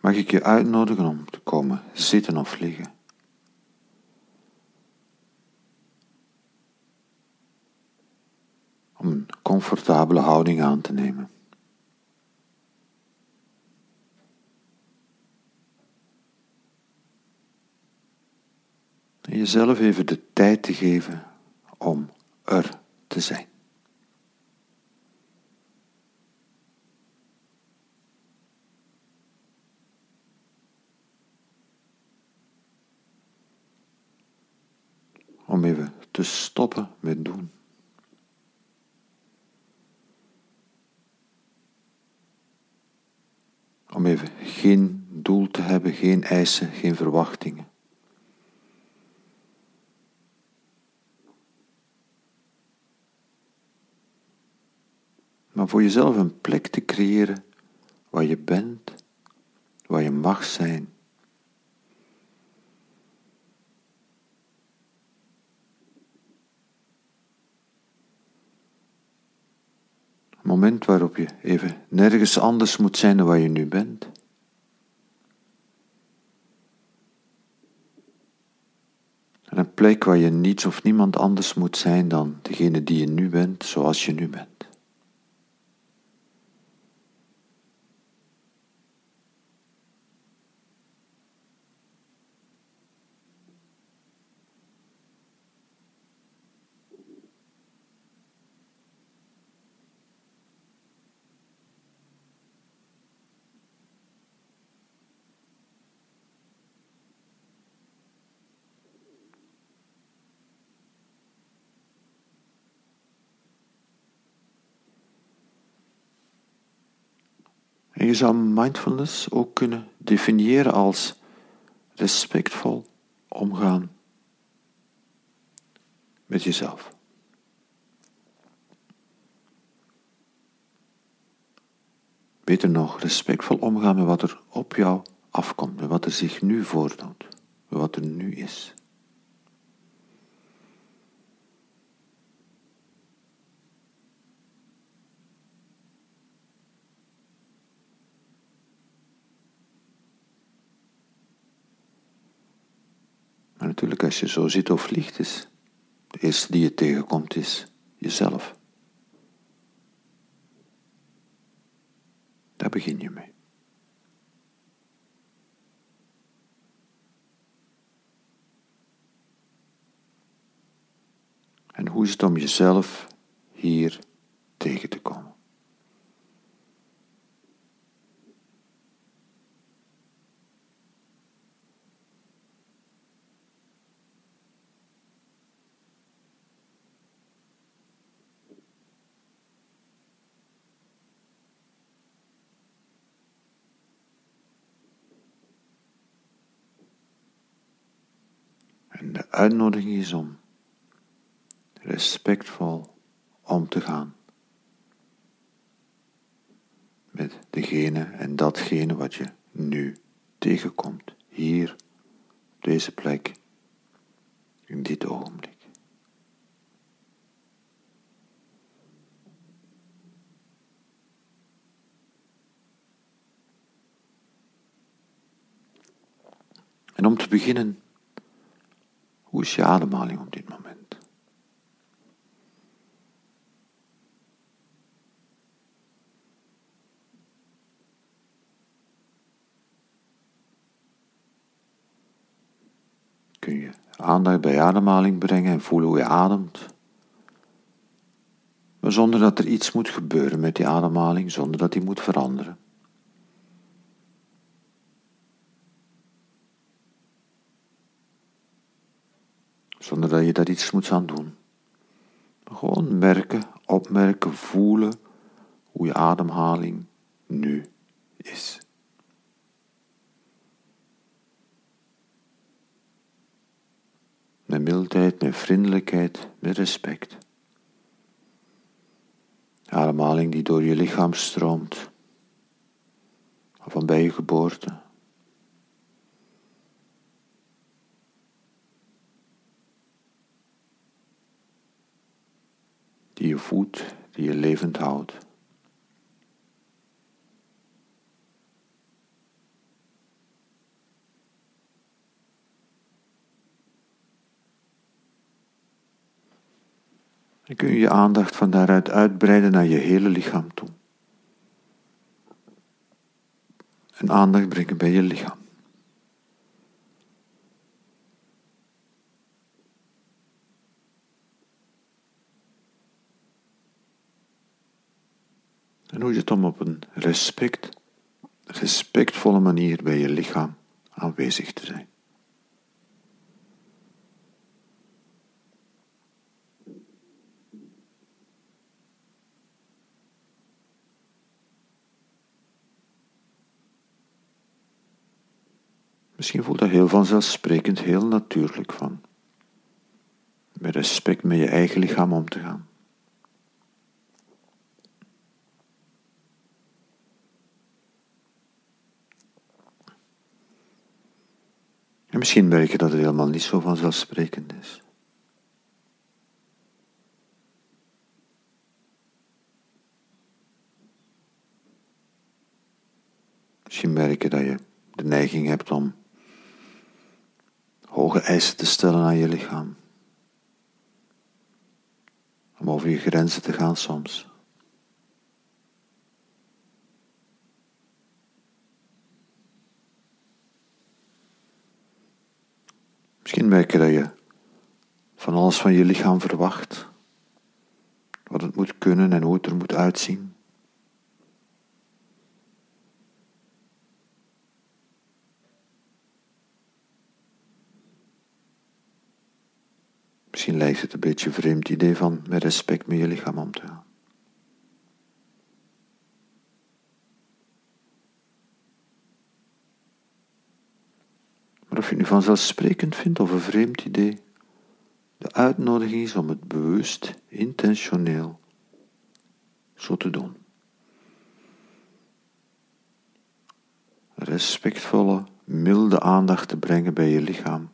mag ik je uitnodigen om te komen zitten of liggen. Om een comfortabele houding aan te nemen. En jezelf even de tijd te geven om er te zijn. Om even te stoppen met doen. Om even geen doel te hebben, geen eisen, geen verwachtingen. maar voor jezelf een plek te creëren waar je bent, waar je mag zijn. Moment waarop je even nergens anders moet zijn dan waar je nu bent. En een plek waar je niets of niemand anders moet zijn dan degene die je nu bent, zoals je nu bent. En je zou mindfulness ook kunnen definiëren als respectvol omgaan met jezelf. Beter nog, respectvol omgaan met wat er op jou afkomt, met wat er zich nu voordoet, met wat er nu is. Maar natuurlijk, als je zo zit of vliegt, is de eerste die je tegenkomt, is jezelf. Daar begin je mee. En hoe is het om jezelf hier tegen te komen? En de uitnodiging is om respectvol om te gaan met degene en datgene wat je nu tegenkomt, hier, op deze plek, in dit ogenblik. En om te beginnen hoe is je ademhaling op dit moment? Kun je aandacht bij ademhaling brengen en voelen hoe je ademt? Maar zonder dat er iets moet gebeuren met die ademhaling, zonder dat die moet veranderen. Zonder dat je daar iets moet aan doen. Gewoon merken, opmerken, voelen hoe je ademhaling nu is. Met mildheid, met vriendelijkheid, met respect. Ademhaling die door je lichaam stroomt, van bij je geboorte. je die je levend houdt. Dan kun je je aandacht van daaruit uitbreiden naar je hele lichaam toe. En aandacht brengen bij je lichaam. Om op een respect, respectvolle manier bij je lichaam aanwezig te zijn. Misschien voelt dat heel vanzelfsprekend, heel natuurlijk van. Met respect met je eigen lichaam om te gaan. En misschien merk je dat het helemaal niet zo vanzelfsprekend is. Misschien merk je dat je de neiging hebt om hoge eisen te stellen aan je lichaam. Om over je grenzen te gaan soms. Misschien merk je dat je van alles van je lichaam verwacht. Wat het moet kunnen en hoe het er moet uitzien. Misschien lijkt het een beetje een vreemd idee van met respect met je lichaam om te gaan. Of je het nu vanzelfsprekend vindt of een vreemd idee, de uitnodiging is om het bewust, intentioneel zo te doen. Respectvolle, milde aandacht te brengen bij je lichaam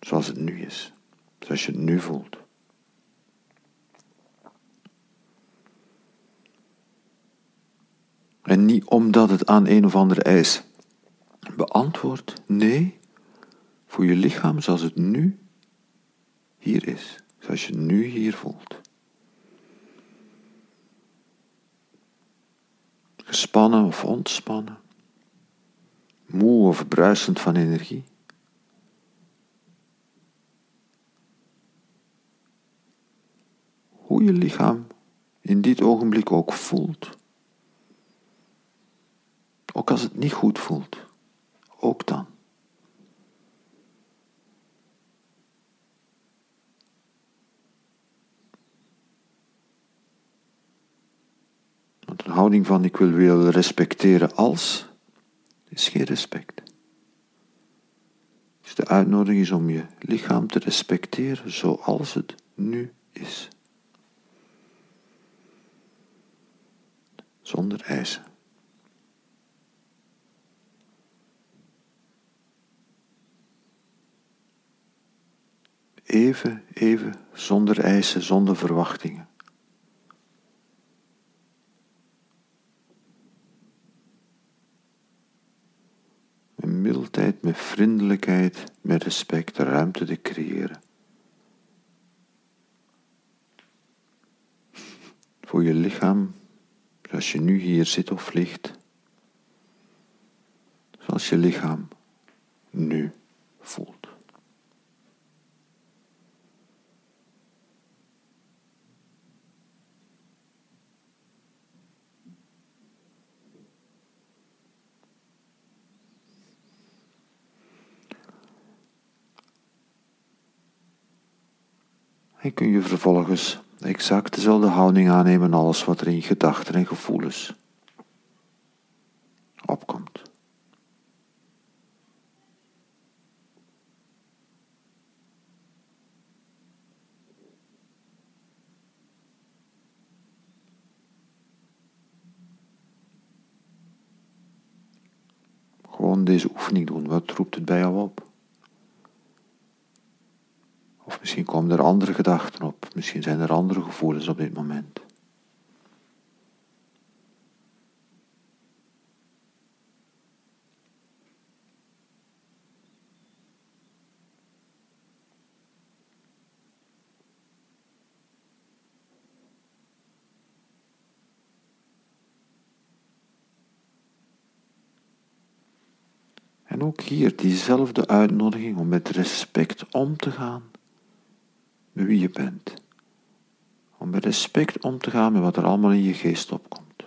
zoals het nu is, zoals je het nu voelt. En niet omdat het aan een of andere eis beantwoordt, nee, voor je lichaam zoals het nu hier is, zoals je nu hier voelt. Gespannen of ontspannen, moe of bruisend van energie. hoe je lichaam in dit ogenblik ook voelt. Ook als het niet goed voelt, ook dan. Want een houding van ik wil wil respecteren als is geen respect. Dus de uitnodiging is om je lichaam te respecteren zoals het nu is. zonder eisen. Even, even, zonder eisen, zonder verwachtingen. Met mildheid, met vriendelijkheid, met respect ruimte te creëren. Voor je lichaam Zoals je nu hier zit of ligt. Zoals je lichaam nu voelt. En kun je vervolgens exact dezelfde houding aannemen alles wat er in gedachten en gevoelens opkomt. Gewoon deze oefening doen. Wat roept het bij jou op? Misschien komen er andere gedachten op. Misschien zijn er andere gevoelens op dit moment. En ook hier diezelfde uitnodiging om met respect om te gaan met wie je bent. Om met respect om te gaan met wat er allemaal in je geest opkomt.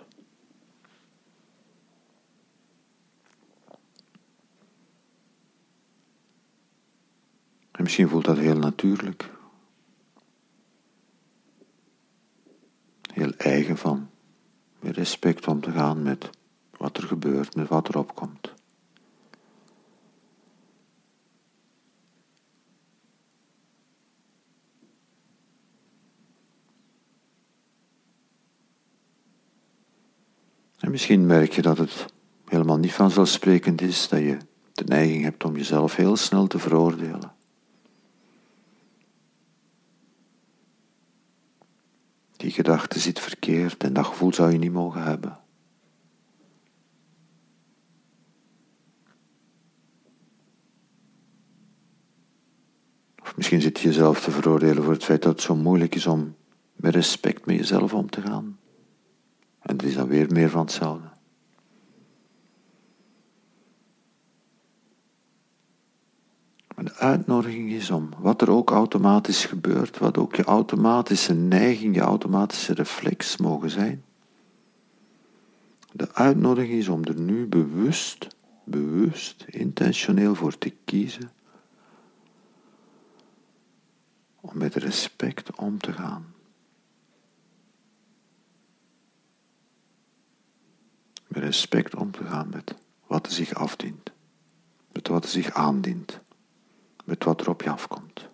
En misschien voelt dat heel natuurlijk. Heel eigen van. Met respect om te gaan met wat er gebeurt, met wat er opkomt. Misschien merk je dat het helemaal niet vanzelfsprekend is dat je de neiging hebt om jezelf heel snel te veroordelen. Die gedachte zit verkeerd en dat gevoel zou je niet mogen hebben. Of misschien zit je jezelf te veroordelen voor het feit dat het zo moeilijk is om met respect met jezelf om te gaan. En het is dan weer meer van hetzelfde. Maar de uitnodiging is om wat er ook automatisch gebeurt, wat ook je automatische neiging, je automatische reflex mogen zijn. De uitnodiging is om er nu bewust, bewust, intentioneel voor te kiezen. Om met respect om te gaan. Respect om te gaan met wat er zich afdient. Met wat er zich aandient met wat er op je afkomt.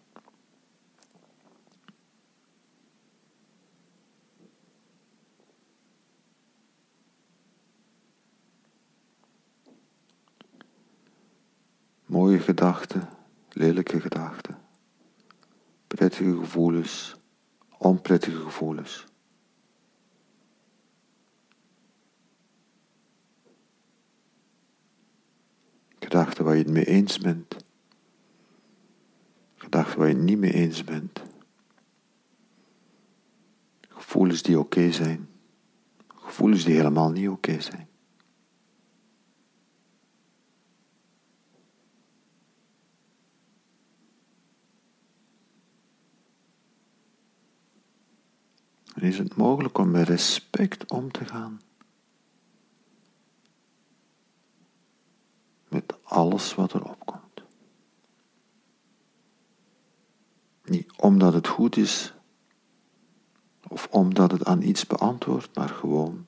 Mooie gedachten, lelijke gedachten, prettige gevoelens, onprettige gevoelens. Gedachten waar je het mee eens bent gedachten waar je het niet mee eens bent. Gevoelens die oké zijn. Gevoelens die helemaal niet oké zijn. Is het mogelijk om met respect om te gaan met alles wat er opkomt? Niet omdat het goed is of omdat het aan iets beantwoordt, maar gewoon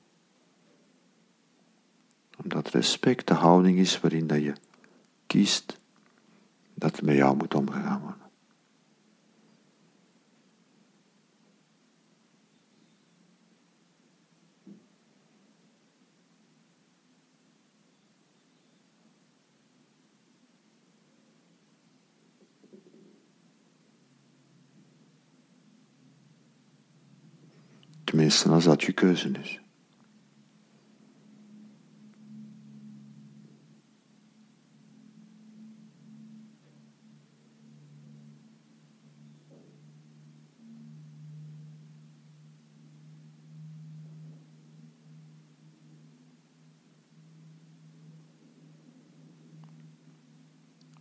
omdat respect de houding is waarin dat je kiest dat er met jou moet omgegaan worden. Tenminste, als dat je keuze is.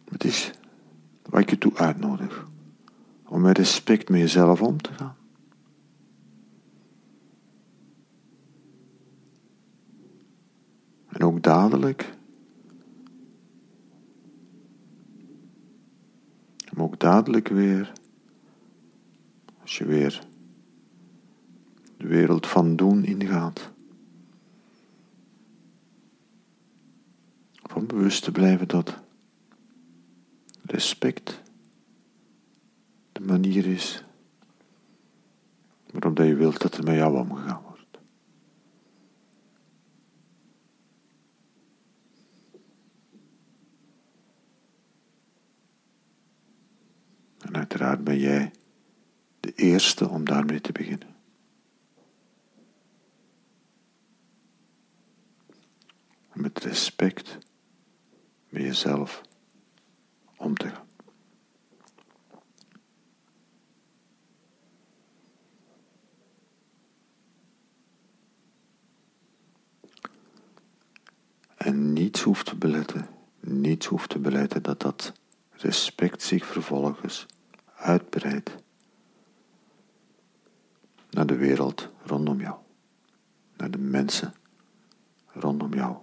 Het is waar ik je toe uitnodig. Om met respect met jezelf om te gaan. En ook dadelijk. Maar ook dadelijk weer. Als je weer de wereld van doen ingaat. Van bewust te blijven dat respect de manier is waarop je wilt dat er met jou omgegaan wordt. En uiteraard ben jij de eerste om daarmee te beginnen. met respect met jezelf om te gaan. En niets hoeft te beletten, niet hoeft te beleiden dat dat respect zich vervolgens uitbreidt naar de wereld rondom jou, naar de mensen rondom jou.